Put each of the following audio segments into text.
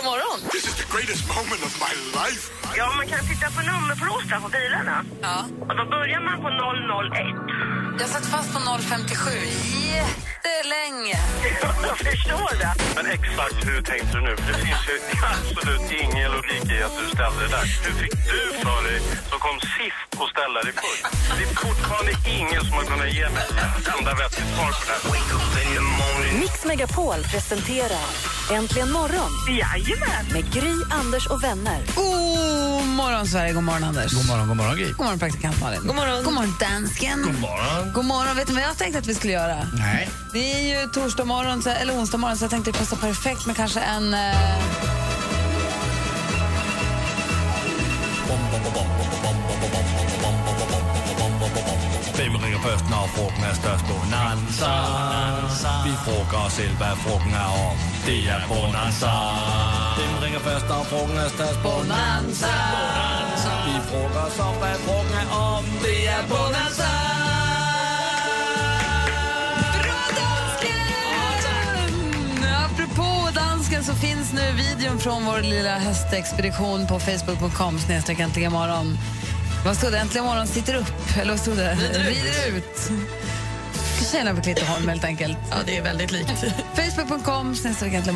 till Äntligen morgon! This is the greatest moment of my life. Ja, man kan titta på nummerplåtar på bilarna. Ja. Och då börjar man på 001. Jag satt fast på 057 jättelänge. Jag förstår det. Men exakt hur tänkte du nu? För det finns ju absolut ingen logik i att du ställde det där. Hur fick du för dig som kom sist och ställa dig först? Det är fortfarande ingen som har kunnat ge mig ett enda vettigt svar på det här. Mix Megapol presenterar Äntligen morgon Jajamän. med Gry, Anders och vänner. God morgon, Sverige. God morgon, Anders. God morgon, god morgon, Gry. God morgon, praktikant Malin. God morgon, god morgon dansken. God morgon. God morgon. Vet ni vad jag tänkte att vi skulle göra? Nej. Det är ju torsdag morgon, så- eller onsdag morgon, så jag tänkte det passar perfekt med kanske en... Eh... Hvem ringer først, når frugten er størst? Bonanza. Vi frugger os selv, hvad frugten er om. Det er Bonanza. Hvem ringer først, når frugten er størst? Bonanza. Vi frugger os om, hvad frugten er om. Det er Bonanza. Dansken så finns nu videon från vår lilla höstexpedition på facebook.com snedstreck äntligen morgon. Vad stod det? Äntligen morgon sitter upp, eller vad stod det? Rider ut. Tjejerna på Klitteholm helt enkelt. Ja, det är väldigt likt. Facebook.com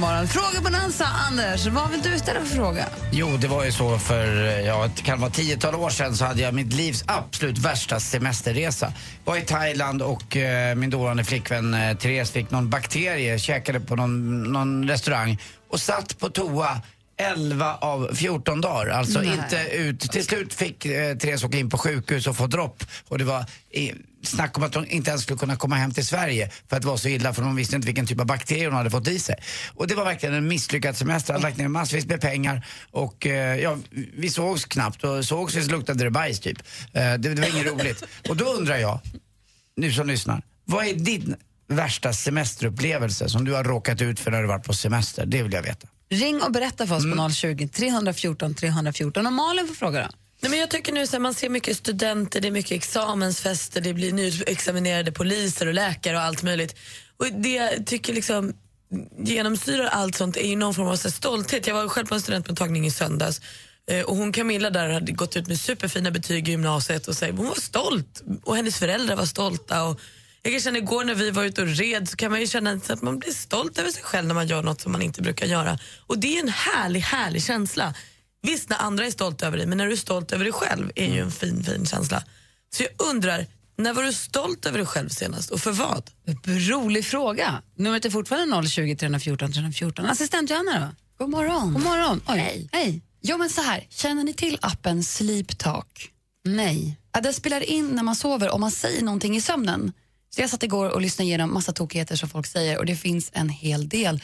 morgon. Fråga Bonanza, Anders, vad vill du ställa för fråga? Jo, det var ju så för ja, det kan vara tiotal år sedan så hade jag mitt livs absolut värsta semesterresa. Var i Thailand och eh, min dåvarande flickvän eh, Therese fick någon bakterie, käkade på någon, någon restaurang och satt på toa 11 av 14 dagar. Alltså Nej. inte ut. Till slut fick eh, Therese åka in på sjukhus och få dropp. Och det var eh, snack om att hon inte ens skulle kunna komma hem till Sverige för att det var så illa för hon visste inte vilken typ av bakterier hon hade fått i sig. Och det var verkligen en misslyckad semester. Jag hade lagt ner massvis med pengar och eh, ja, vi sågs knappt och sågs vi så luktade det bajs typ. Eh, det, det var inget roligt. Och då undrar jag, nu som lyssnar, vad är din värsta semesterupplevelse som du har råkat ut för när du varit på semester? Det vill jag veta. Ring och berätta för oss på 020 314 314. Och Malin får fråga då. Nej, men jag tycker nu så här, man ser mycket studenter, det är mycket examensfester, det blir nyexaminerade poliser och läkare och allt möjligt. Och det jag tycker liksom genomsyrar allt sånt är ju någon form av så här, stolthet. Jag var själv på en studentmottagning i söndags eh, och hon Camilla där hade gått ut med superfina betyg i gymnasiet och så hon var stolt och hennes föräldrar var stolta. Och jag kan känna igår när vi var ute och red så kan man ju känna att man blir stolt över sig själv när man gör något som man inte brukar göra. Och det är en härlig, härlig känsla. Visst när andra är stolta över dig, men när du är stolt över dig själv är ju en fin, fin känsla. Så jag undrar, när var du stolt över dig själv senast och för vad? Rolig fråga. Numret är fortfarande 020 314 314. Assistent Johanna då? God morgon. God morgon. Oj. Hej. Hej. Jo men så här, känner ni till appen Sleep Talk? Nej. Ja, den spelar in när man sover om man säger någonting i sömnen. Så jag satt igår och lyssnade igenom massa tokigheter som folk säger och det finns en hel del.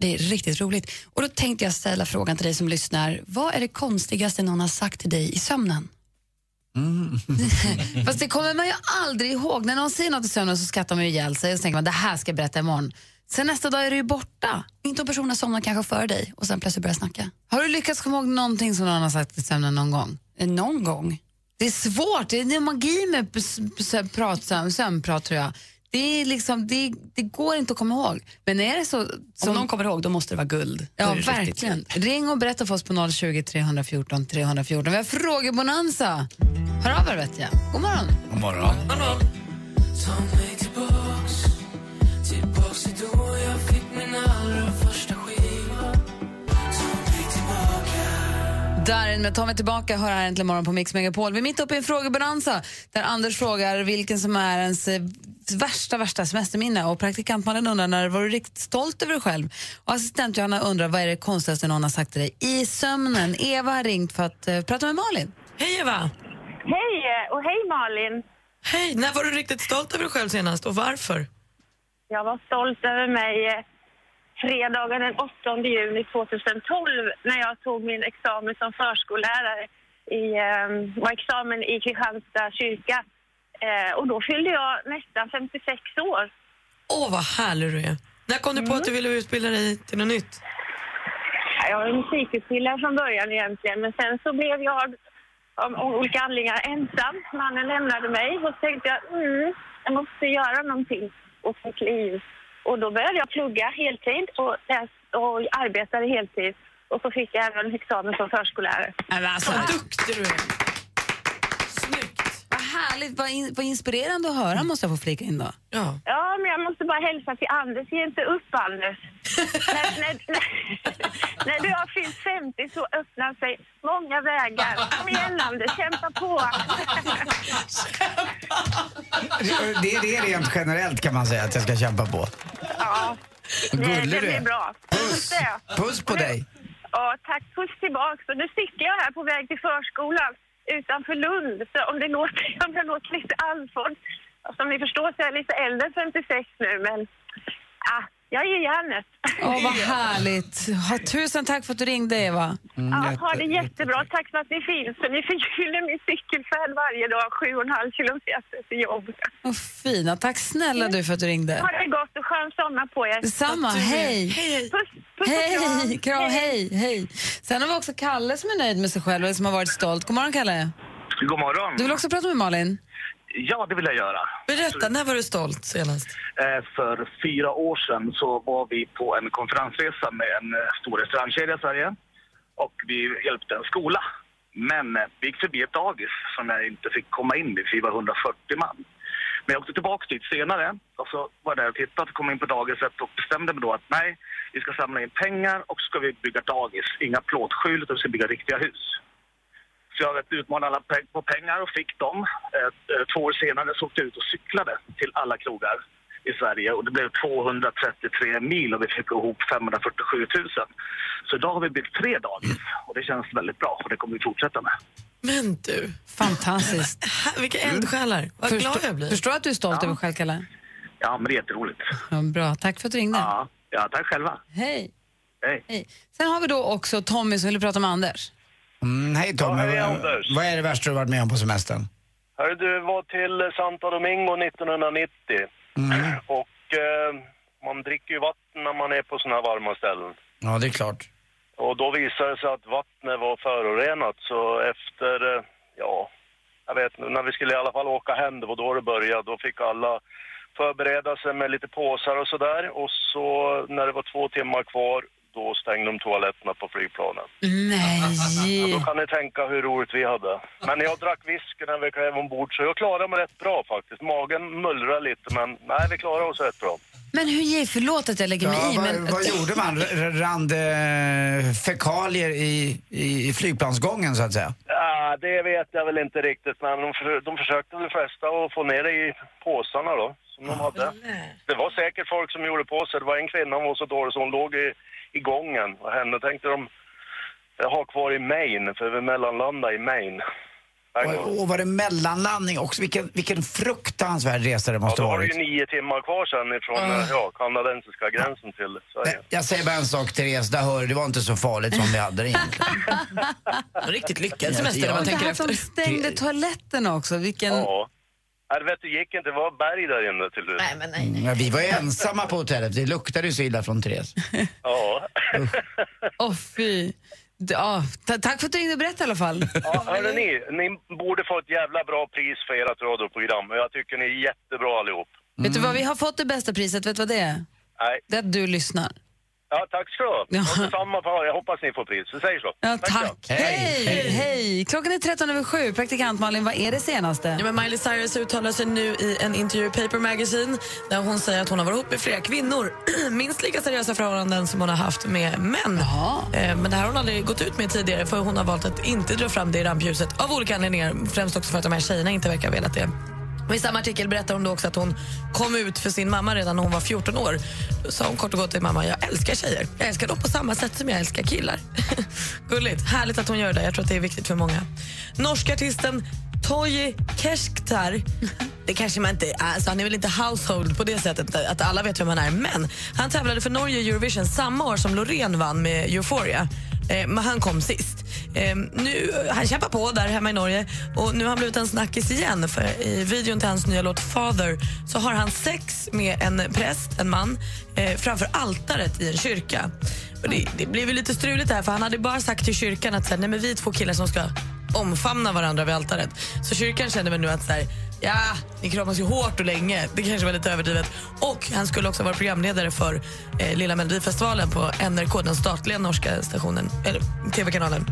Det är riktigt roligt. Och då tänkte jag ställa frågan till dig som lyssnar. Vad är det konstigaste någon har sagt till dig i sömnen? Fast det kommer man ju aldrig ihåg. När någon säger något i sömnen så skrattar man ju ihjäl sig och så tänker man det här ska jag berätta imorgon. Sen nästa dag är det ju borta. Inte om personen somnar kanske före dig och sen plötsligt börjar snacka. Har du lyckats komma ihåg någonting som någon har sagt i sömnen någon gång? Eh, Någon gång. Det är svårt. Det är magi med prat, sömn, sömnprat tror jag. Det, är liksom, det, det går inte att komma ihåg. Men är det så... Om Som, någon kommer ihåg då måste det vara guld. Ja, riktigt verkligen. guld. Ring och berätta för oss på 020 314 314. Vi har frågebonanza. Hör av er vet jag. God morgon. God morgon. Darin med Ta mig tillbaka hör här äntligen morgon på Mix Megapol. Vi är mitt uppe i en frågebonanza där Anders frågar vilken som är ens eh, värsta, värsta semesterminne och praktikantmannen undrar när var du riktigt stolt över dig själv och assistent Johanna undrar vad är det konstigaste någon har sagt till dig i sömnen. Eva har ringt för att eh, prata med Malin. Hej Eva! Hej och hej Malin. Hej, när var du riktigt stolt över dig själv senast och varför? Jag var stolt över mig eh, fredagen den 8 juni 2012 när jag tog min examen som förskollärare i, eh, var examen i Kristianstad kyrka. Eh, och då fyllde jag nästan 56 år. Åh, vad härlig du är. När kom du på att du ville utbilda dig till något nytt? Jag var musikutbildad från början egentligen, men sen så blev jag av olika anledningar ensam. Mannen lämnade mig och så tänkte jag, mm, jag måste göra någonting åt mitt liv. Och då började jag plugga heltid och, läs- och arbetade heltid. Och så fick jag även examen som förskollärare. alltså, Vad duktig du är. Härligt, vad, in, vad inspirerande att höra måste jag få flika in då. Ja. Ja, men jag måste bara hälsa till Anders. Ge inte upp, Anders. när, när, när, när du har fyllt 50 så öppnar sig många vägar. Kom igen, Anders. Kämpa på. Det är det rent generellt kan man säga att jag ska kämpa på. ja, det, Gullig det du blir är. bra. Puss. det. Puss på dig. Ja, tack. Puss tillbaks. Och nu cyklar jag här på väg till förskolan utanför Lund. Så om det låter, om det låter lite andfådd. Som ni förstår så är jag lite äldre än 56 nu, men ah, jag ger järnet. Åh, vad härligt. Ha, tusen tack för att du ringde, Eva. Mm, Ja, ha det jättebra. Tack för att ni finns. För ni förgyller min cykelfärd varje dag, sju och en halv kilometer till jobbet. Vad fina. Tack snälla du för att du ringde. Ha det gott och skön sommar på er. Detsamma. Hej. Puss, puss Hej, kram, hej, hej. Sen har vi också Kalle som är nöjd med sig själv och som har varit stolt. God morgon, Kalle. God morgon. Du vill också prata med Malin? Ja, det vill jag göra. Berätta, när var du stolt senast? Eh, För fyra år sedan så var vi på en konferensresa med en eh, stor restaurangkedja i Sverige. Och vi hjälpte en skola. Men eh, vi gick förbi ett dagis som jag inte fick komma in i, för vi var 140 man. Men jag åkte tillbaka dit senare och så var jag där och tittade och kom in på dagiset och bestämde mig då att nej, vi ska samla in pengar och så ska vi bygga dagis. Inga plåtskjul utan vi ska bygga riktiga hus. Så jag utmanade alla på pengar och fick dem. Eh, två år senare så åkte jag ut och cyklade till alla krogar i Sverige och det blev 233 mil och vi fick ihop 547 000. Så idag har vi byggt tre dagis och det känns väldigt bra och det kommer vi fortsätta med. Men du, Fantastiskt. vilka eldsjälar. Vad glad jag blir. Förstår att du är stolt över själv, Kalle? Ja, men det är jätteroligt. Ja, bra. Tack för att du ringde. Ja, ja tack själva. Hej. Hej. Sen har vi då också Tommy som vill prata med Anders. Mm, hej Tommy, Ja, hej, vad, Anders. vad är det värsta du varit med om på semestern? Hörru, du var till Santo Domingo 1990 och eh, man dricker ju vatten när man är på såna här varma ställen. Ja, det är klart. Och då visade det sig att vattnet var förorenat så efter, eh, ja, jag vet inte, när vi skulle i alla fall åka hem, det var då det började, då fick alla förbereda sig med lite påsar och sådär och så när det var två timmar kvar då stängde de toaletterna på flygplanen. Nej. Då kan ni tänka hur roligt vi hade. Men jag drack whisky när vi klev ombord så jag klarade mig rätt bra faktiskt. Magen mullrar lite men nej, vi klarade oss rätt bra. Men hur ger, förlåt att jag lägger mig Ja, i, vad, men... vad gjorde man? R- r- Rann det eh, fekalier i, i, i flygplansgången så att säga? Ja, det vet jag väl inte riktigt men de, för, de försökte väl flesta att få ner det i påsarna då. Som de hade. Det var säkert folk som gjorde på sig. Det var en kvinna som var så dålig så hon låg i, i gången. Och henne tänkte de ha kvar i Maine, för vi mellanlandade i Maine. Och, och var det mellanlandning också? Vilken, vilken fruktansvärd resa det Ja, måste då ha var det varit. ju nio timmar kvar sen ifrån eh, ja, kanadensiska gränsen till Sverige. Jag säger bara en sak Therese, där hör du, det var inte så farligt som vi hade det egentligen. Riktigt lyckad Ja, semester ja. när man det tänker här som efter. stängde toaletterna också, vilken... Ja. Nej, du vet, det gick inte. Det var berg där inne till slut. Nej, men nej, Mm, Ja, vi var ju ensamma på hotellet, det luktade ju så illa från Therese. Ja. Åh fy. Ja, ta- tack för att du ringde och berättade i alla fall. ja hörde ni, ni borde få ett jävla bra pris för ert radioprogram. Jag tycker ni är jättebra allihop. Vet du vad, vi har fått det bästa priset, vet du vad det är? Nej. Det är att du lyssnar. Ja, tack ska du ha. Ja. Detsamma på Jag hoppas ni får pris. Vi säger så. Ja, tack. då. Hej. Hej! Klockan är 13 över sju. Praktikant Malin, vad är det senaste? Ja, men Miley Cyrus uttalar sig nu i en intervju i Paper Magazine där hon säger att hon har varit ihop med flera kvinnor. Minst lika seriösa förhållanden som hon har haft med män. Eh, Men det här har hon aldrig gått ut med tidigare för hon har valt att inte dra fram det i rampljuset av olika anledningar. Främst också för att de här tjejerna inte verkar ha velat det. Och I samma artikel berättar hon då också att hon kom ut för sin mamma redan när hon var 14 år. Då sa hon kort och gott till mamma, jag älskar tjejer. Jag älskar dem på samma sätt som jag älskar killar. Gulligt. Härligt att hon gör det. Jag tror att det är viktigt för många. Norska artisten Toji Kesktar, det kanske man inte, alltså han är väl inte household på det sättet att alla vet vem han är, men han tävlade för Norge i Eurovision samma år som Loreen vann med Euphoria. Eh, men han kom sist. Eh, nu, han kämpar på där hemma i Norge och nu har han blivit en snackis igen. För I videon till hans nya låt Father så har han sex med en präst, en man, eh, framför altaret i en kyrka. Och det, det blev ju lite struligt här för han hade bara sagt till kyrkan att så här, nej, men vi är två killar som ska omfamna varandra vid altaret. Så kyrkan kände väl nu att så här, ja, ni kramas ju hårt och länge. Det kanske var lite överdrivet. Och han skulle också vara programledare för eh, Lilla Melodifestivalen på NRK, den statliga norska stationen, eller tv-kanalen.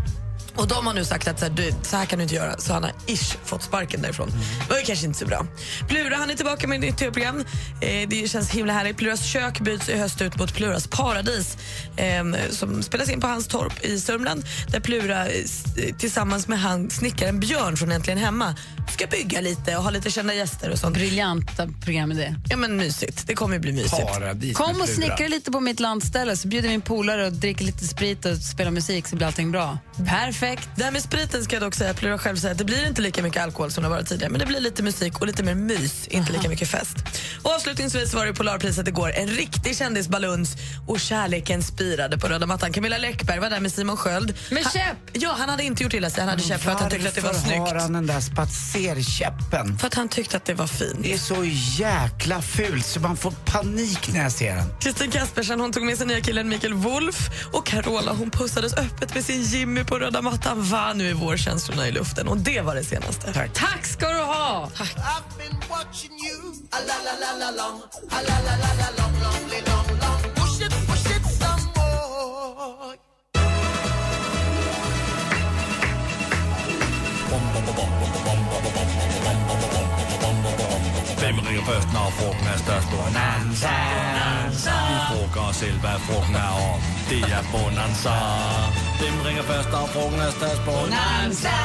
Och de har nu sagt att så här, du, så här kan du inte göra, så han har ish fått sparken därifrån. Det var ju kanske inte så bra. Plura han är tillbaka med ett nytt tv-program. Eh, det känns himla härligt. Pluras kök byts i höst ut mot Pluras paradis eh, som spelas in på hans torp i Sörmland där Plura eh, s- tillsammans med han snickaren Björn från Äntligen hemma ska bygga lite och ha lite kända gäster och sånt. Briljanta program det. Ja men mysigt. Det kommer ju bli mysigt. Paradis Kom och snickra lite på mitt landställe så bjuder min polare och dricker lite sprit och spelar musik så blir allting bra. Perfekt. Det här med spriten ska jag dock säga, Plura själv säger att det blir inte lika mycket alkohol som det har varit tidigare, men det blir lite musik och lite mer mys, inte lika mycket fest. Och avslutningsvis var det Polarpriset igår, en riktig kändisbaluns och kärleken spirade på röda mattan. Camilla Läckberg var där med Simon Sköld. Med Han- käpp? Ja, han hade inte gjort illa sig, han hade käpp för att han tyckte att det var Varför har snyggt. han den där spatserkäppen? För att han tyckte att det var fint. Det är så jäkla fult så man får panik när jag ser den. Kristin Kaspersen hon tog med sig nya killen Mikael Wolf och Carola hon pussades öppet med sin Jimmy på röda mattan. Va, nu är vårkänslorna i luften och det var det senaste. Tack. Tack ska du ha! Hvem ringer først, når frugten er størst? Bonanza. Vi frugger os selv, hvad frugten er om. Det er Bonanza. Hvem ringer først, når frugten er størst? Bonanza.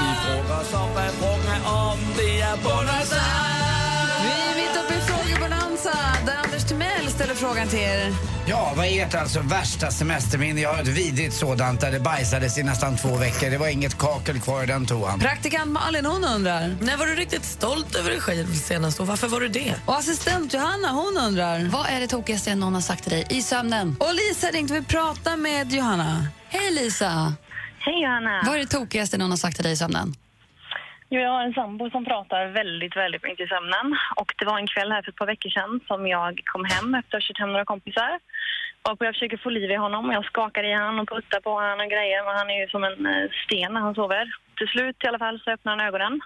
Vi frugger os om, hvad frugten er om. Det er Bonanza. Frågan till er. Ja, vad är ert alltså värsta semesterminne? Jag har ett vidrigt sådant där det bajsades i nästan två veckor. Det var inget kakel kvar i den toan. Praktikant Malin hon undrar. När var du riktigt stolt över dig själv senast och varför var du det? Och assistent Johanna hon undrar. Vad är det tokigaste någon har sagt till dig i sömnen? Och Lisa ringde vi prata med Johanna. Hej Lisa! Hej Johanna. Vad är det tokigaste någon har sagt till dig i sömnen? Jo, jag har en sambo som pratar väldigt, väldigt mycket i sömnen. Och det var en kväll här för ett par veckor sedan som jag kom hem efter att ha kört hem några kompisar. Och jag försöker få liv i honom. Jag skakar i honom och puttar på honom och grejer. Men han är ju som en eh, sten när han sover. Till slut i alla fall så öppnar han ögonen.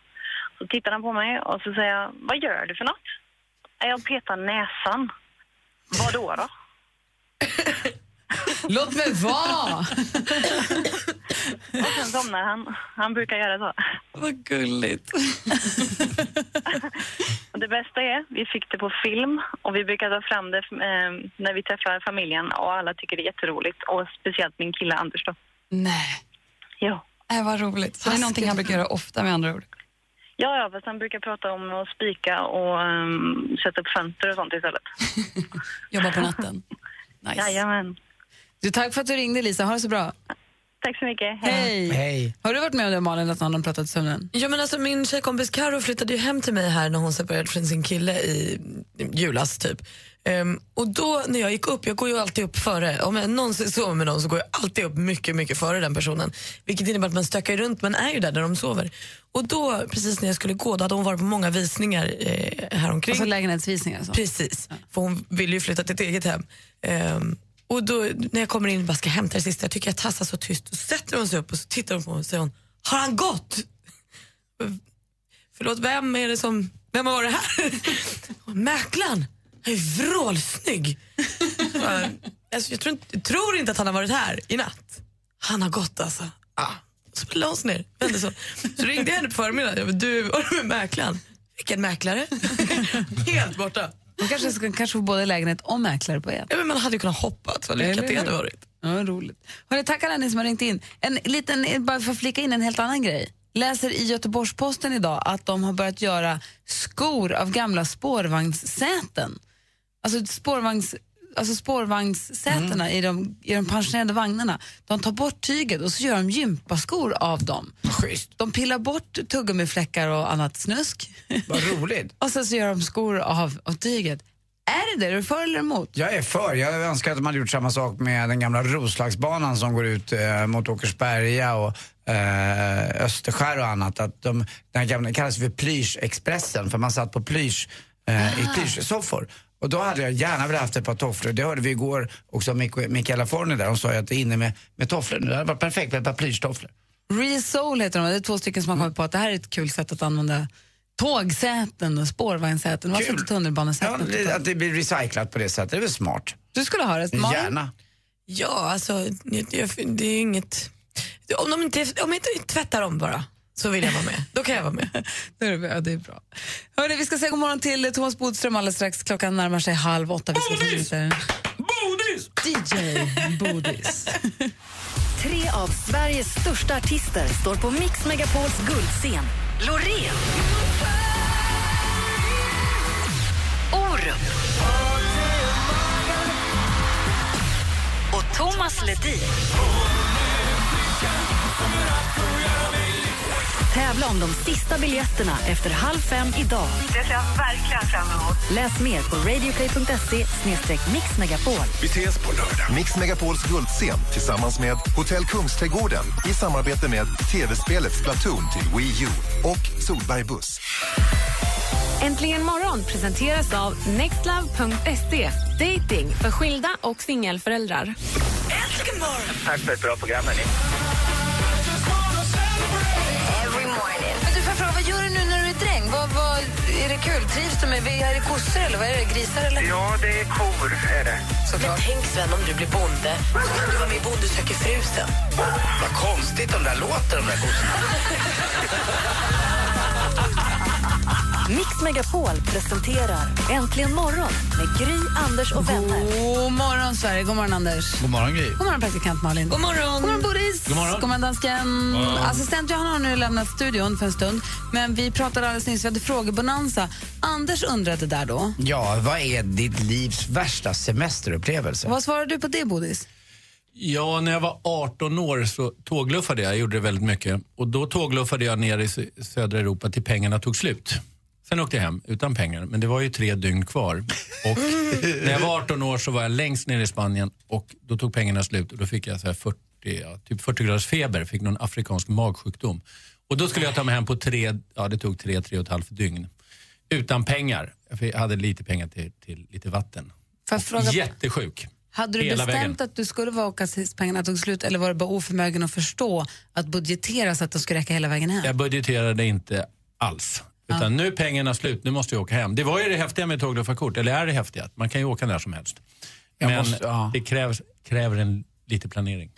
Så tittar han på mig och så säger jag, vad gör du för något? "Nej, Jag petar näsan. Vad då då? Låt mig vara! Och sen somnar han. Han brukar göra så. Vad gulligt. Och det bästa är, vi fick det på film och vi brukar ta fram det eh, när vi träffar familjen och alla tycker det är jätteroligt. Och speciellt min kille Anders då. Nej. Jo. Äh, vad roligt. Så det är någonting han brukar göra ofta med andra ord. Ja, ja, fast han brukar prata om att spika och ehm, sätta upp fönster och sånt istället. Jobba på natten. Nice. Jajamän. Du, tack för att du ringde Lisa, ha det så bra. Tack så mycket. Hej! Hej. Har du varit med om det Malin, att någon har pratat i sömnen? Ja, men alltså, min tjejkompis Karo flyttade ju hem till mig här när hon separerade från sin kille i julas typ. Ehm, och då när jag gick upp, jag går ju alltid upp före, om jag någonsin sover med någon så går jag alltid upp mycket, mycket före den personen. Vilket innebär att man stökar runt, man är ju där där de sover. Och då, precis när jag skulle gå, då hade hon varit på många visningar eh, häromkring. Alltså lägenhetsvisningar och sånt? Precis, för hon vill ju flytta till ett eget hem. Ehm, och då när jag kommer in och bara ska hämta det sista, jag tycker jag tassar så tyst, och sätter hon sig upp och så tittar hon på mig och säger hon, har han gått? Förlåt, vem är det som, vem har varit här? Mäklaren, han är vrålsnygg. Alltså, jag tror inte, jag tror inte att han har varit här i natt. Han har gått alltså. Ah. Så la hon sig ner, vände så. Så ringde jag henne på förmiddagen, du, var du med mäklaren? Vilken mäklare? Helt borta. Man kanske ska kanske få både lägenhet och mäklare på en. Ja, men man hade ju kunnat hoppas vad lyckat det hade varit. Ja, roligt. Hörrni, tack alla ni som har ringt in. En liten, bara för att flika in en helt annan grej. Läser i Göteborgs-Posten idag att de har börjat göra skor av gamla spårvagnssäten. Alltså, spårvagns, alltså spårvagnssätena i, de, i de pensionerade vagnarna. De tar bort tyget och så gör de gympaskor av dem. Schysst. De pillar bort tuggummifläckar och annat snusk. Vad roligt. och sen så gör de skor av, av tyget. Är det det? Är du för eller emot? Jag är för. Jag önskar att de hade gjort samma sak med den gamla Roslagsbanan som går ut eh, mot Åkersberga och eh, Österskär och annat. Att de, den gamla, kallas för Plysch-expressen för man satt på plysch, eh, i plyschsoffor. Och då hade jag gärna velat haft ett par tofflor. Det hörde vi igår också av Mik- Mikaela Forni där. Hon sa ju att det är inne med, med tofflor nu. Det hade varit perfekt med ett par plyschtofflor. Real Soul heter de. Det är två stycken som har kommit på att det här är ett kul sätt att använda tågsäten och spårvagnssäten. Varför inte Ja, tunnelbanesäten? det- att det blir recyclat på det sättet. Det är väl smart? Du skulle ha det. Malin? Gärna. Ja, alltså det är ju inget... Om de inte, om jag inte tvättar dem bara så vill jag vara med. Då kan jag vara med. Det är, ja, det är bra. Hörrni, vi ska säga god morgon till Thomas Bodström alldeles strax. Klockan närmar sig halv åtta. Vi ska. Bodis! DJ Bodis. Tre av Sveriges största artister står på Mix Megapols guldscen. Loreen. Orup. Och Thomas Ledin. Tävla om de sista biljetterna efter halv fem idag. Det ser jag verkligen fram emot. Läs mer på radioplay.se mixmegapol. Vi ses på lördag. Mix Megapols guldscen tillsammans med Hotell Kungsträdgården i samarbete med tv-spelet Splatoon till Wii U och Solberg Buss. Äntligen morgon presenteras av nextlove.se. Dating för skilda och singelföräldrar. Äntligen morgon! Tack för ett bra program, hörni. Är det kul? Trivs du med... Är det kossor eller vad är det? Grisar eller? Ja, det är kor, är det. Men tänk Sven, om du blir bonde så kan du vara med i Bonde söker fru sen. Vad konstigt de där låter, de där kossorna. Mix Megapol presenterar Äntligen morgon med Gry, Anders och vänner. God morgon, Sverige. God morgon, Anders. God morgon, Gry. God morgon, praktikant Malin. God morgon! God morgon, Boris. God morgon. God morgon, dansken. morgon. Assistent Johanna har nu lämnat studion för en stund. Men vi pratade alldeles nyss, vi hade frågebonanza. Anders undrade där då. Ja, vad är ditt livs värsta semesterupplevelse? Vad svarade du på det, Bodis? Ja, när jag var 18 år så tågluffade jag. Jag gjorde det väldigt mycket. Och då tågluffade jag ner i sö- södra Europa till pengarna tog slut. Sen åkte jag hem utan pengar, men det var ju tre dygn kvar. Och när jag var 18 år så var jag längst ner i Spanien och då tog pengarna slut och då fick jag så här 40, ja, typ 40 graders feber, fick någon afrikansk magsjukdom. Och då skulle jag ta mig hem på tre, ja det tog tre, tre och ett halvt dygn. Utan pengar. Jag hade lite pengar till, till lite vatten. Fråga, Jättesjuk. hade du hela bestämt vägen. att du skulle vara åka tills pengarna tog slut eller var du bara oförmögen att förstå att budgetera så att de skulle räcka hela vägen hem? Jag budgeterade inte alls. Utan nu är pengarna slut, nu måste jag åka hem. Det var ju det häftiga med tågluffarkort, eller är det häftiga? Man kan ju åka när som helst. Jag Men måste- ja. det krävs, kräver en lite planering.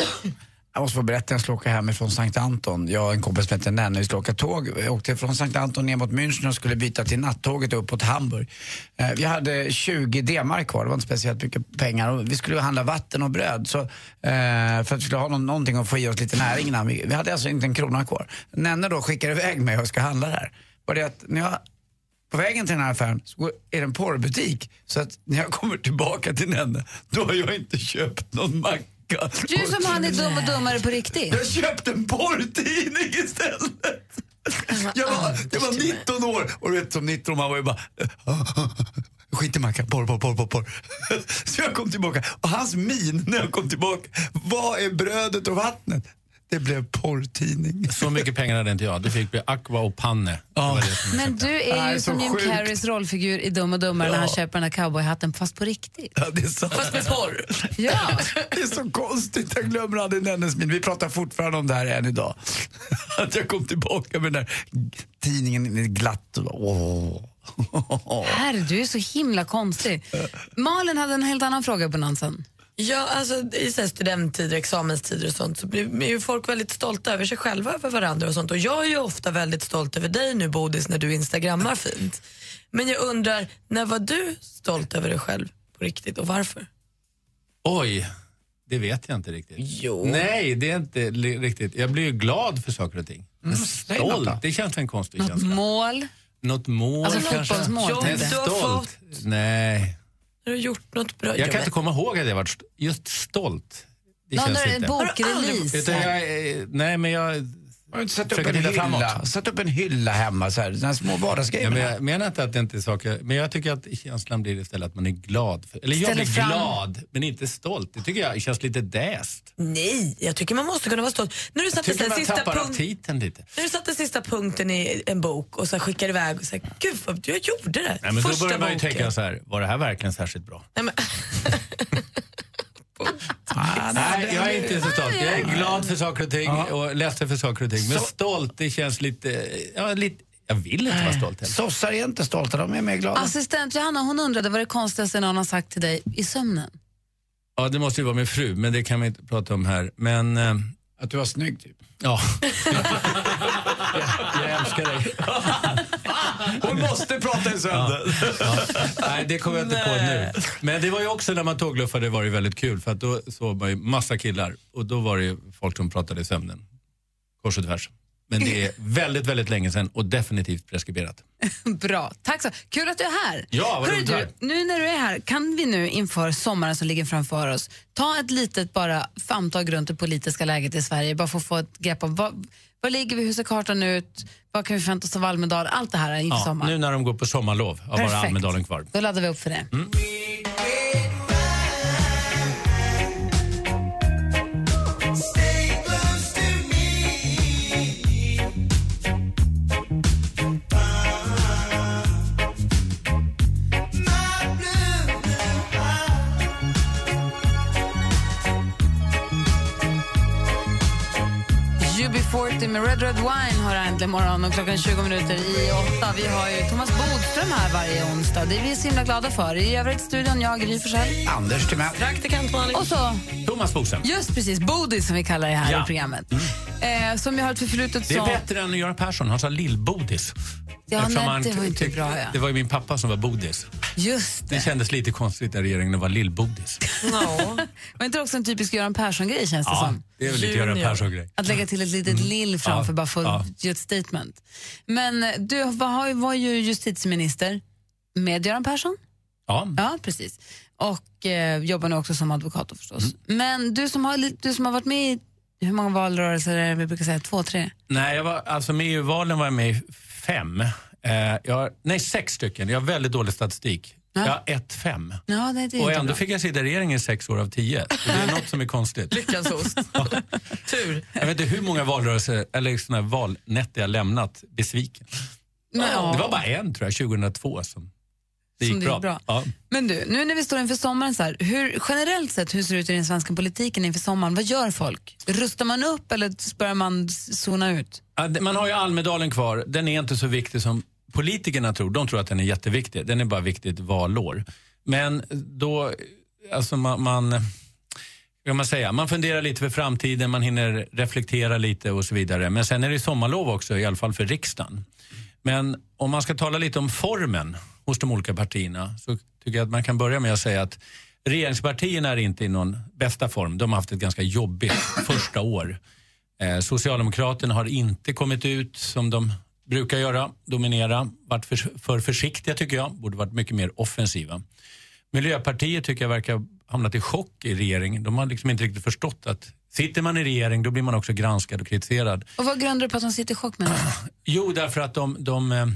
Jag måste få berätta, jag skulle åka hemifrån Sankt Anton. Jag och en kompis som heter Nenne, vi skulle åka tåg. Jag åkte från Sankt Anton ner mot München och skulle byta till nattåget uppåt Hamburg. Eh, Vi hade 20 D-mark kvar, det var inte speciellt mycket pengar. Och vi skulle handla vatten och bröd så, eh, för att vi skulle ha någon, någonting att få i oss lite näring innan. Vi, vi hade alltså inte en krona kvar. Nenne då skickar iväg mig och ska handla där. Var det att när jag på vägen till den här affären så är det en porrbutik. Så att när jag kommer tillbaka till Nenne, då har jag inte köpt någon macka. Du som han är dum och dummare på riktigt. Jag köpte en porrtidning istället. Jag var, jag var 19 år och du vet som 19 man var ju bara skit i mackan, porr, porr, porr, porr, porr. Så jag kom tillbaka och hans min när jag kom tillbaka, vad är brödet och vattnet? Det blev porrtidning. Så mycket pengar hade inte jag. Det fick bli Aqua och Panne. Jag Men du är Nej, ju så som Jim. Carreys rollfigur i Dum och dummare när Ja. han köper den där cowboyhatten fast på riktigt. Ja, det är sant. Fast med porr. Ja. Det är så konstigt, jag glömmer aldrig Nennes min. Vi pratar fortfarande om det här än idag. Att jag kom tillbaka med den där tidningen glatt. Herre, du är så himla konstig. Malin hade en helt annan fråga i bonanzan. Ja, alltså i så här studenttider, examenstider och sånt så blir är ju folk väldigt stolta över sig själva, över varandra och sånt. Och jag är ju ofta väldigt stolt över dig nu Bodis när du instagrammar fint. Men jag undrar, när var du stolt över dig själv på riktigt och varför? Oj, det vet jag inte riktigt. Jo. Nej, det är inte riktigt. Jag blir ju glad för saker och ting. Då. stolt, det känns en konstig Något känsla. mål? Något mål Alltså kanske? fotbollsmål, Nej, har stolt. Nej. Har du gjort något bra? Jag kan inte komma ihåg att jag varit st- just stolt. Det Någon känns inte. bokrelease? Utan jag, eh, nej, men jag, Har du inte satt upp en hylla? framåt. Satt upp en hylla hemma, så här, såna här små vardagsgrejer. Ja, men jag menar inte att det inte är saker, men jag tycker att känslan blir istället att man är glad. För, eller jag blir fram- glad, men inte stolt. Det tycker jag känns lite däst. Nej, jag tycker man måste kunna vara stolt. När du satte den sista, punkt, när du satte sista punkten i en bok och så skickade iväg och sa gud vad jag gjorde det. Nej, men då Första börjar man ju boken. tänka så här, var det här verkligen särskilt bra? Nej, Nej, jag är inte så stolt. Jag är glad för saker och ting och ledsen för saker och ting. Men Så- stolt, det känns lite... Ja, lite jag vill inte vara stolt heller. Sossar är inte stolta, de är mer glada. Assistent Johanna hon undrade vad det konstigaste någon har sagt till dig i sömnen. Ja, det måste ju vara min fru, men det kan vi inte prata om här. Men... eh, Att du var snygg, typ. Ja. jag, jag älskar dig. Hon måste prata i. Ja. Nej, det kommer jag inte på nu. Men det var ju också när man tågluffade var det väldigt kul för att då såg man ju massa killar och då var det ju folk som pratade i sömnen. Kors och tvärs. Men det är väldigt, väldigt länge sedan och definitivt preskriberat. Bra, tack så Kul att du är här. Ja, vad du, nu när du är här, kan vi nu inför sommaren som ligger framför oss ta ett litet bara famtag runt det politiska läget i Sverige, bara för att få ett grepp om vad, var ligger vi, hur ser kartan ut, vad kan vi förvänta oss av Almedal, allt det här inför Ja, sommaren. nu när de går på sommarlov har bara. Almedalen kvar. Då laddar vi upp för det. UB40 Red Red Wine har äntligen morgon och klockan är 20 minuter i åtta. Vi har ju Thomas Bodström här varje onsdag. Det är vi så himla glada för. I övrigt studion, jag, Gry Forssell. Anders Timell. Praktikant Malin. Och så, Thomas Bodström. just precis, Bodis som vi kallar det här Ja. i programmet. Eh, som jag har ett förflutet Det är som... bättre än Göran Persson, han sa lillbodis. Ja, Eftersom nej, det var inte tyckte- bra, ja. Det var ju min pappa som var bodis. Just Det det. kändes lite konstigt när regeringen var lillbodis. Var inte det också en typisk Göran Persson-grej känns det Ja, som? det är väl lite Göran. Persson-grej. Att lägga till ett litet lill framför Ja, bara för ja. att ge ett statement. Men eh, du var, var ju justitieminister med Göran Persson. Ja. Ja, precis. Och eh, jobbar nu också som advokat förstås. Mm. Men du som, har, du som har varit med i, hur många valrörelser är det vi brukar säga? Två, tre? Nej, jag var, alltså med EU-valen var jag med i fem. Eh, jag, nej, sex stycken. Jag har väldigt dålig statistik. Jag har ett fem. Ja, det, det Och ändå bra. fick jag sitta i regeringen i sex år av tio. Det är något som är konstigt. Lyckans ost. Tur. Jag vet inte hur många valrörelser eller såna valnätter jag lämnat besviken. Men, ja. Det var bara en tror jag, 2002 som det gick Som det bra. gick bra. Ja. Men du, nu när vi står inför sommaren, så här, hur, generellt sett, hur ser det ut i den svenska politiken inför sommaren? Vad gör folk? Rustar man upp eller börjar man zona ut? Man har ju Almedalen kvar. Den är inte så viktig som politikerna tror. De tror att den är jätteviktig. Den är bara viktig ett valår. Men då, alltså man, man kan man säga? Man funderar lite för framtiden, man hinner reflektera lite och så vidare. Men sen är det sommarlov också, i alla fall för riksdagen. Men om man ska tala lite om formen hos de olika partierna så tycker jag att man kan börja med att säga att regeringspartierna är inte i någon bästa form. De har haft ett ganska jobbigt första år. Eh, Socialdemokraterna har inte kommit ut som de brukar göra, dominera, varit för, för försiktiga tycker jag, borde varit mycket mer offensiva. Miljöpartiet tycker jag verkar hamnat i chock i regeringen. De har liksom inte riktigt förstått att sitter man i regering då blir man också granskad och kritiserad. Och vad grundar du på att de sitter i chock med? Jo, därför att de, de eh,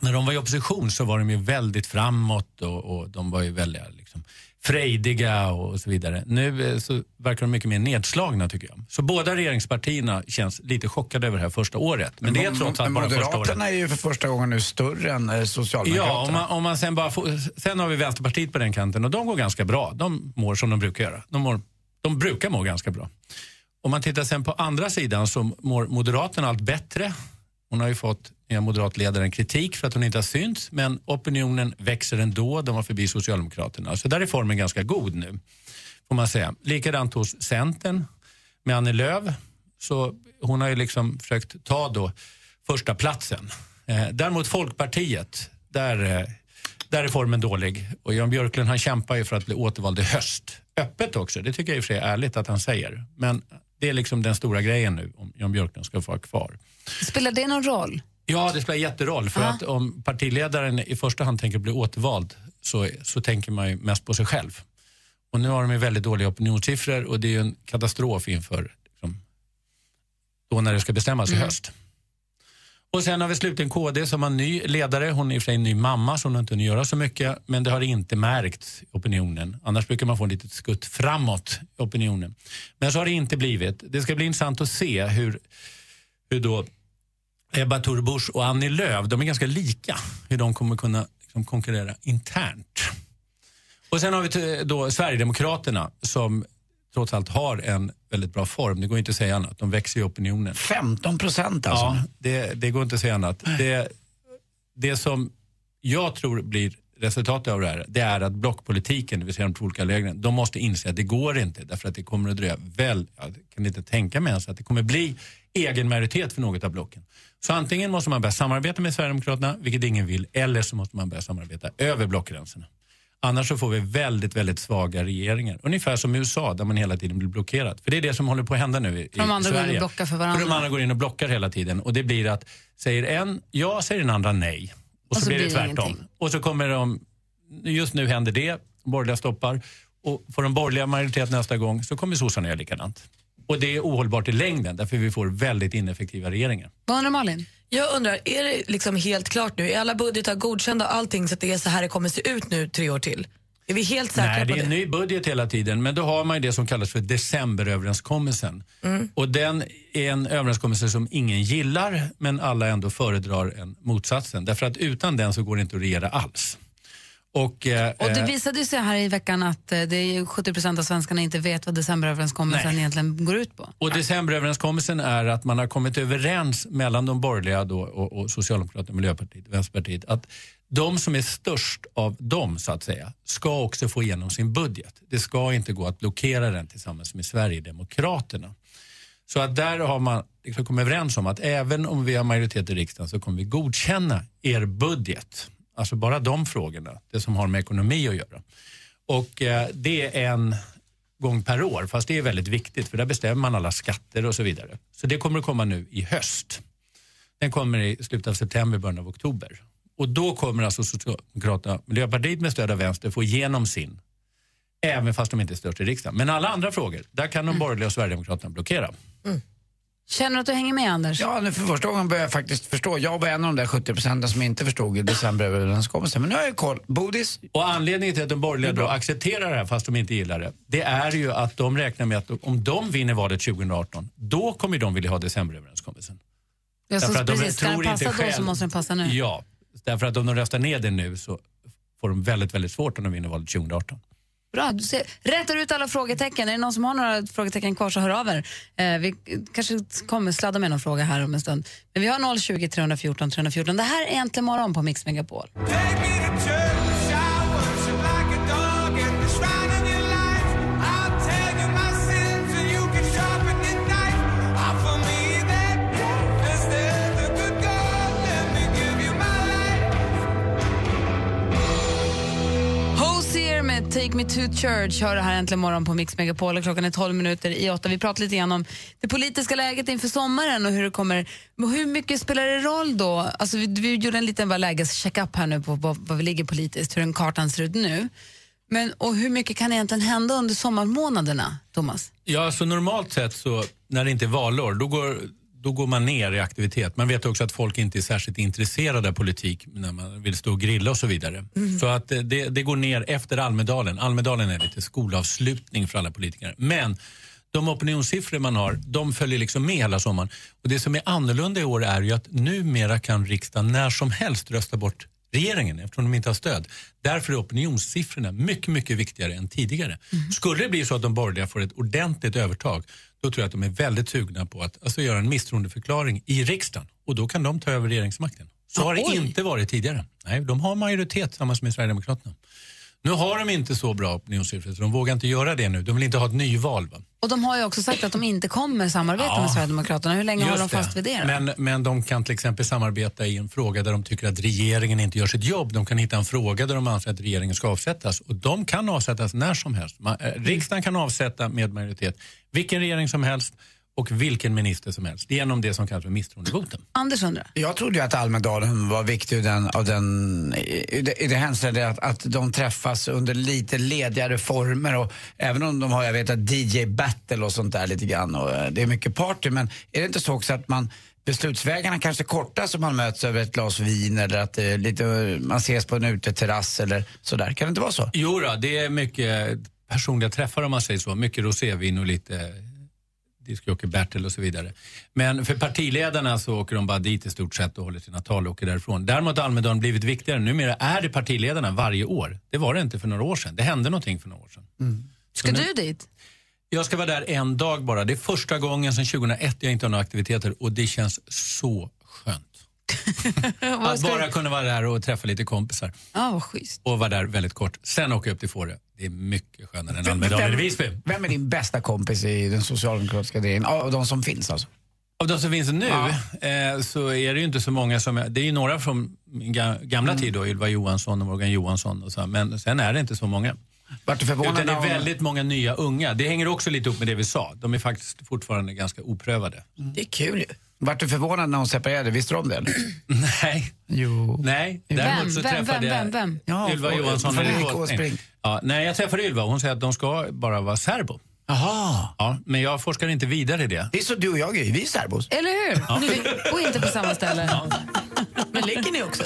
när de var i opposition så var de ju väldigt framåt och, och de var ju väldigt liksom, frejdiga och så vidare. Nu eh, så verkar de mycket mer nedslagna tycker jag. Så båda regeringspartierna känns lite chockade över det här första året. Men det är trots allt bara första året. Moderaterna är ju för första gången nu större än eh, Socialdemokraterna. Ja, om man, om man sen bara får, sen har vi Vänsterpartiet på den kanten och de går ganska bra. De mår som de brukar göra. De, mår, de brukar må ganska bra. Om man tittar sen på andra sidan så mår Moderaterna allt bättre. Hon har ju fått nya moderatledaren kritik för att hon inte har synts men opinionen växer ändå. De var förbi Socialdemokraterna. Så där är formen ganska god nu. Får man säga. Likadant hos Centern med Annie Lööf. Så hon har ju liksom försökt ta då första platsen. Eh, däremot Folkpartiet, där, eh, där är formen dålig. Och Jan Björklund han kämpar ju för att bli återvald i höst. Öppet också, det tycker jag i och för sig är ärligt att han säger. Men det är liksom den stora grejen nu om Jan Björklund ska få vara kvar. Spelar det någon roll? Ja, det spelar jätteroll. För att om partiledaren i första hand tänker bli återvald så, så tänker man ju mest på sig själv. Och nu har de ju väldigt dåliga opinionssiffror och det är ju en katastrof inför liksom, då när det ska bestämmas Mm. i höst. Och sen har vi slutligen KD som har ny ledare. Hon är i och för sig en ny mamma så hon har inte hunnit göra så mycket. Men det har inte märkts i opinionen. Annars brukar man få en litet skutt framåt i opinionen. Men så har det inte blivit. Det ska bli intressant att se hur, hur då Ebba Thor Busch och Annie Lööf, de är ganska lika. Hur de kommer kunna liksom, konkurrera internt. Och sen har vi då Sverigedemokraterna som trots allt har en väldigt bra form. Det går inte att säga annat. De växer i opinionen. 15 procent alltså? Ja, det, det går inte att säga annat. Det, det som jag tror blir resultatet av det här, det är att blockpolitiken, det vill säga de två olika lägren, de måste inse att det går inte därför att det kommer att dröja väl, jag kan inte tänka mig ens att det kommer bli egen majoritet för något av blocken. Så antingen måste man börja samarbeta med Sverigedemokraterna, vilket ingen vill, eller så måste man börja samarbeta över blockgränserna. Annars så får vi väldigt, väldigt svaga regeringar. Ungefär som i USA där man hela tiden blir blockerad. För det är det som håller på att hända nu i, i För de andra går in och Sverige. blockar för För varandra. de andra går in och blockar hela tiden. Och det blir att säger en ja, säger den andra nej. Och, så, blir det tvärtom. ingenting. Och så kommer de, just nu händer det, borgerliga stoppar. Och får de borgerliga majoritet nästa gång så kommer sossarna göra likadant. Och det är ohållbart i längden därför vi får väldigt ineffektiva regeringar. Vad undrar Malin? Jag undrar, är det liksom helt klart nu? Är alla budgetar godkända och allting så att det är så här det kommer se ut nu tre år till? Är vi helt säkra Nej, på det är en det? ny budget hela tiden, men då har man ju det som kallas för decemberöverenskommelsen. Mm. Och den är en överenskommelse som ingen gillar, men alla ändå föredrar en motsatsen. Därför att utan den så går det inte att regera alls. Och, eh, Och det eh, visade sig här i veckan att eh, det är ju 70% av svenskarna inte vet vad decemberöverenskommelsen Nej. egentligen går ut på. Och decemberöverenskommelsen är att man har kommit överens mellan de borgerliga då och, och Socialdemokraterna, Miljöpartiet och Vänsterpartiet att de som är störst av dem så att säga ska också få igenom sin budget. Det ska inte gå att blockera den tillsammans med Sverigedemokraterna. Så att där har man liksom kommit överens om att även om vi har majoritet i riksdagen så kommer vi godkänna er budget. Alltså bara de frågorna, det som har med ekonomi att göra. Och eh, det är en gång per år, fast det är väldigt viktigt för där bestämmer man alla skatter och så vidare. Så det kommer att komma nu i höst. Den kommer i slutet av september, början av oktober. Och då kommer alltså Socialdemokraterna Miljöpartiet med stöd av vänster få igenom sin. Även fast de inte är störst i riksdagen. Men alla andra frågor, där kan de borgerliga och Sverigedemokraterna blockera. Mm. Känner du att du hänger med Anders? Ja, nu för första gången börjar jag faktiskt förstå. Jag var en av de där 70 procenten som inte förstod decemberöverenskommelsen. Men nu har jag koll. Bodis? Och anledningen till att de borgerliga då accepterar det här fast de inte gillar det, det är ju att de räknar med att om de vinner valet 2018, då kommer de vilja ha decemberöverenskommelsen. Ja, så Därför att de precis, ska den tror passa inte då så måste den passa nu. Ja, därför att om de röstar ner det nu så får de väldigt, väldigt svårt om de vinner valet 2018. Bra, du ser, rätar ut alla frågetecken. Är det någon som har några frågetecken kvar så hör av er. Eh, vi kanske kommer sladda med någon fråga här om en stund. Men vi har 020 314 314. Det här är Äntligen morgon på Mix Megapol. Hosier Take Me To Church hör det här äntligen morgon på Mix Megapol och klockan är 12 minuter i åtta. Vi pratar lite grann om det politiska läget inför sommaren och hur det kommer, hur mycket spelar det roll då? Alltså vi, vi gjorde en liten lägescheckup här nu på vad, vi ligger politiskt, hur den kartan ser ut nu. Men, och hur mycket kan egentligen hända under sommarmånaderna, Thomas? Ja, alltså normalt sett så när det inte är valår, då går, då går man ner i aktivitet. Man vet också att folk inte är särskilt intresserade av politik när man vill stå och grilla och så vidare. Så att eh, det, det går ner efter Almedalen. Almedalen är lite skolavslutning för alla politiker. Men de opinionssiffror man har, de följer liksom med hela sommaren. Och det som är annorlunda i år är ju att numera kan riksdagen när som helst rösta bort regeringen eftersom de inte har stöd. Därför är opinionssiffrorna mycket, mycket viktigare än tidigare. Skulle det bli så att de borgerliga får ett ordentligt övertag då tror jag att de är väldigt sugna på att alltså, göra en misstroendeförklaring i riksdagen och då kan de ta över regeringsmakten. Så Ah, har det inte varit tidigare. Nej, de har majoritet tillsammans med Sverigedemokraterna. Nu har de inte så bra opinionssiffror så de vågar inte göra det nu. De vill inte ha ett nyval. Va? Och de har ju också sagt att de inte kommer samarbeta Ja. med Sverigedemokraterna. Hur länge håller de fast vid det? då? Men, men de kan till exempel samarbeta i en fråga där de tycker att regeringen inte gör sitt jobb. De kan hitta en fråga där de anser att regeringen ska avsättas. Och de kan avsättas när som helst. Man, eh, riksdagen kan avsätta med majoritet vilken regering som helst och vilken minister som helst genom det som kallas för misstroendevotum. Anders undrar. Jag trodde ju att Almedalen var viktig i den, av den, i det, i det hänseende att, att de träffas under lite ledigare former och även om de har, jag vet att DJ battle och sånt där lite grann och eh, det är mycket party men är det inte så också att man beslutsvägarna kanske korta så man möts över ett glas vin eller att eh, lite, man ses på en uteterrass eller sådär. Kan det inte vara så? Jo då, det är mycket personliga träffar om man säger så. Mycket rosévin och lite discjockey-battle och så vidare. Men för partiledarna så åker de bara dit i stort sett och håller sina tal och åker därifrån. Däremot har Almedalen blivit viktigare. Numera är det partiledarna varje år. Det var det inte för några år sedan. Det hände någonting för några år sedan. Ska du dit? Jag ska vara där en dag bara. Det är första gången sedan 2001 jag inte har några aktiviteter och det känns så skönt. Att bara kunna vara där och träffa lite kompisar. Ja, vad schysst. Och vara där väldigt kort. Sen åka upp till Fårö. Det är mycket skönare än Almedalen i Visby. Vem är din bästa kompis i den socialdemokratiska regeringen? Av de som finns alltså? Av de som finns nu eh, så är det ju inte så många som... Det är ju några från min ga- gamla Mm. tid då, Ylva Johansson och Morgan Johansson och så, men sen är det inte så många. Vart Utan det är väldigt många nya unga. Det hänger också lite upp med det vi sa. De är faktiskt fortfarande ganska oprövade. Det är kul ju. Vart du förvånad när hon separerade? Visste du om det? Nej. Jo. Nej. Vem, Däremot så vem, träffade vem, jag vem, vem? Ja, Ylva Johansson. Erik Åsbrink. Ja, nej, jag träffade Ylva och hon säger att de ska bara vara serbo. Jaha. Ja, men jag forskar inte vidare i det. Det är så du och jag är, vi är särbos. Eller hur? Ja. Ni- Och inte på samma ställe. Men ligger ni också?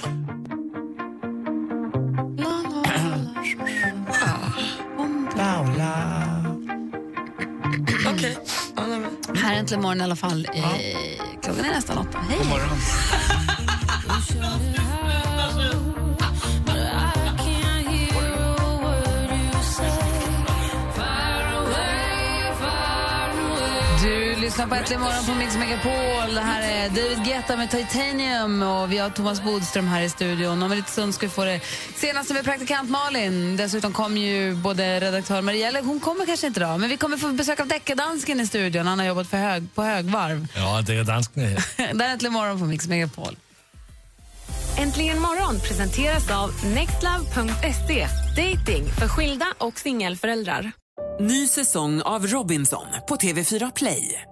Här är Äntligen morgon i alla fall. Eh, klockan är nästan åtta. Hej, God morgon. lyssnar på Äntligen morgon på Mix Megapol. Det här är David Guetta med Titanium och vi har Thomas Bodström här i studion. Om en liten stund ska vi få det senaste med praktikant Malin. Dessutom kommer ju både redaktör Maria, eller hon kommer kanske inte idag, men vi kommer få besök av deckardansken i studion. Han har jobbat för hög, på högvarv. Ja, det är dansken här. Det här är Äntligen morgon på Mix Megapol. Äntligen morgon presenteras av nextlove.se. Dating för skilda och singelföräldrar. Ny säsong av Robinson på TV4 Play.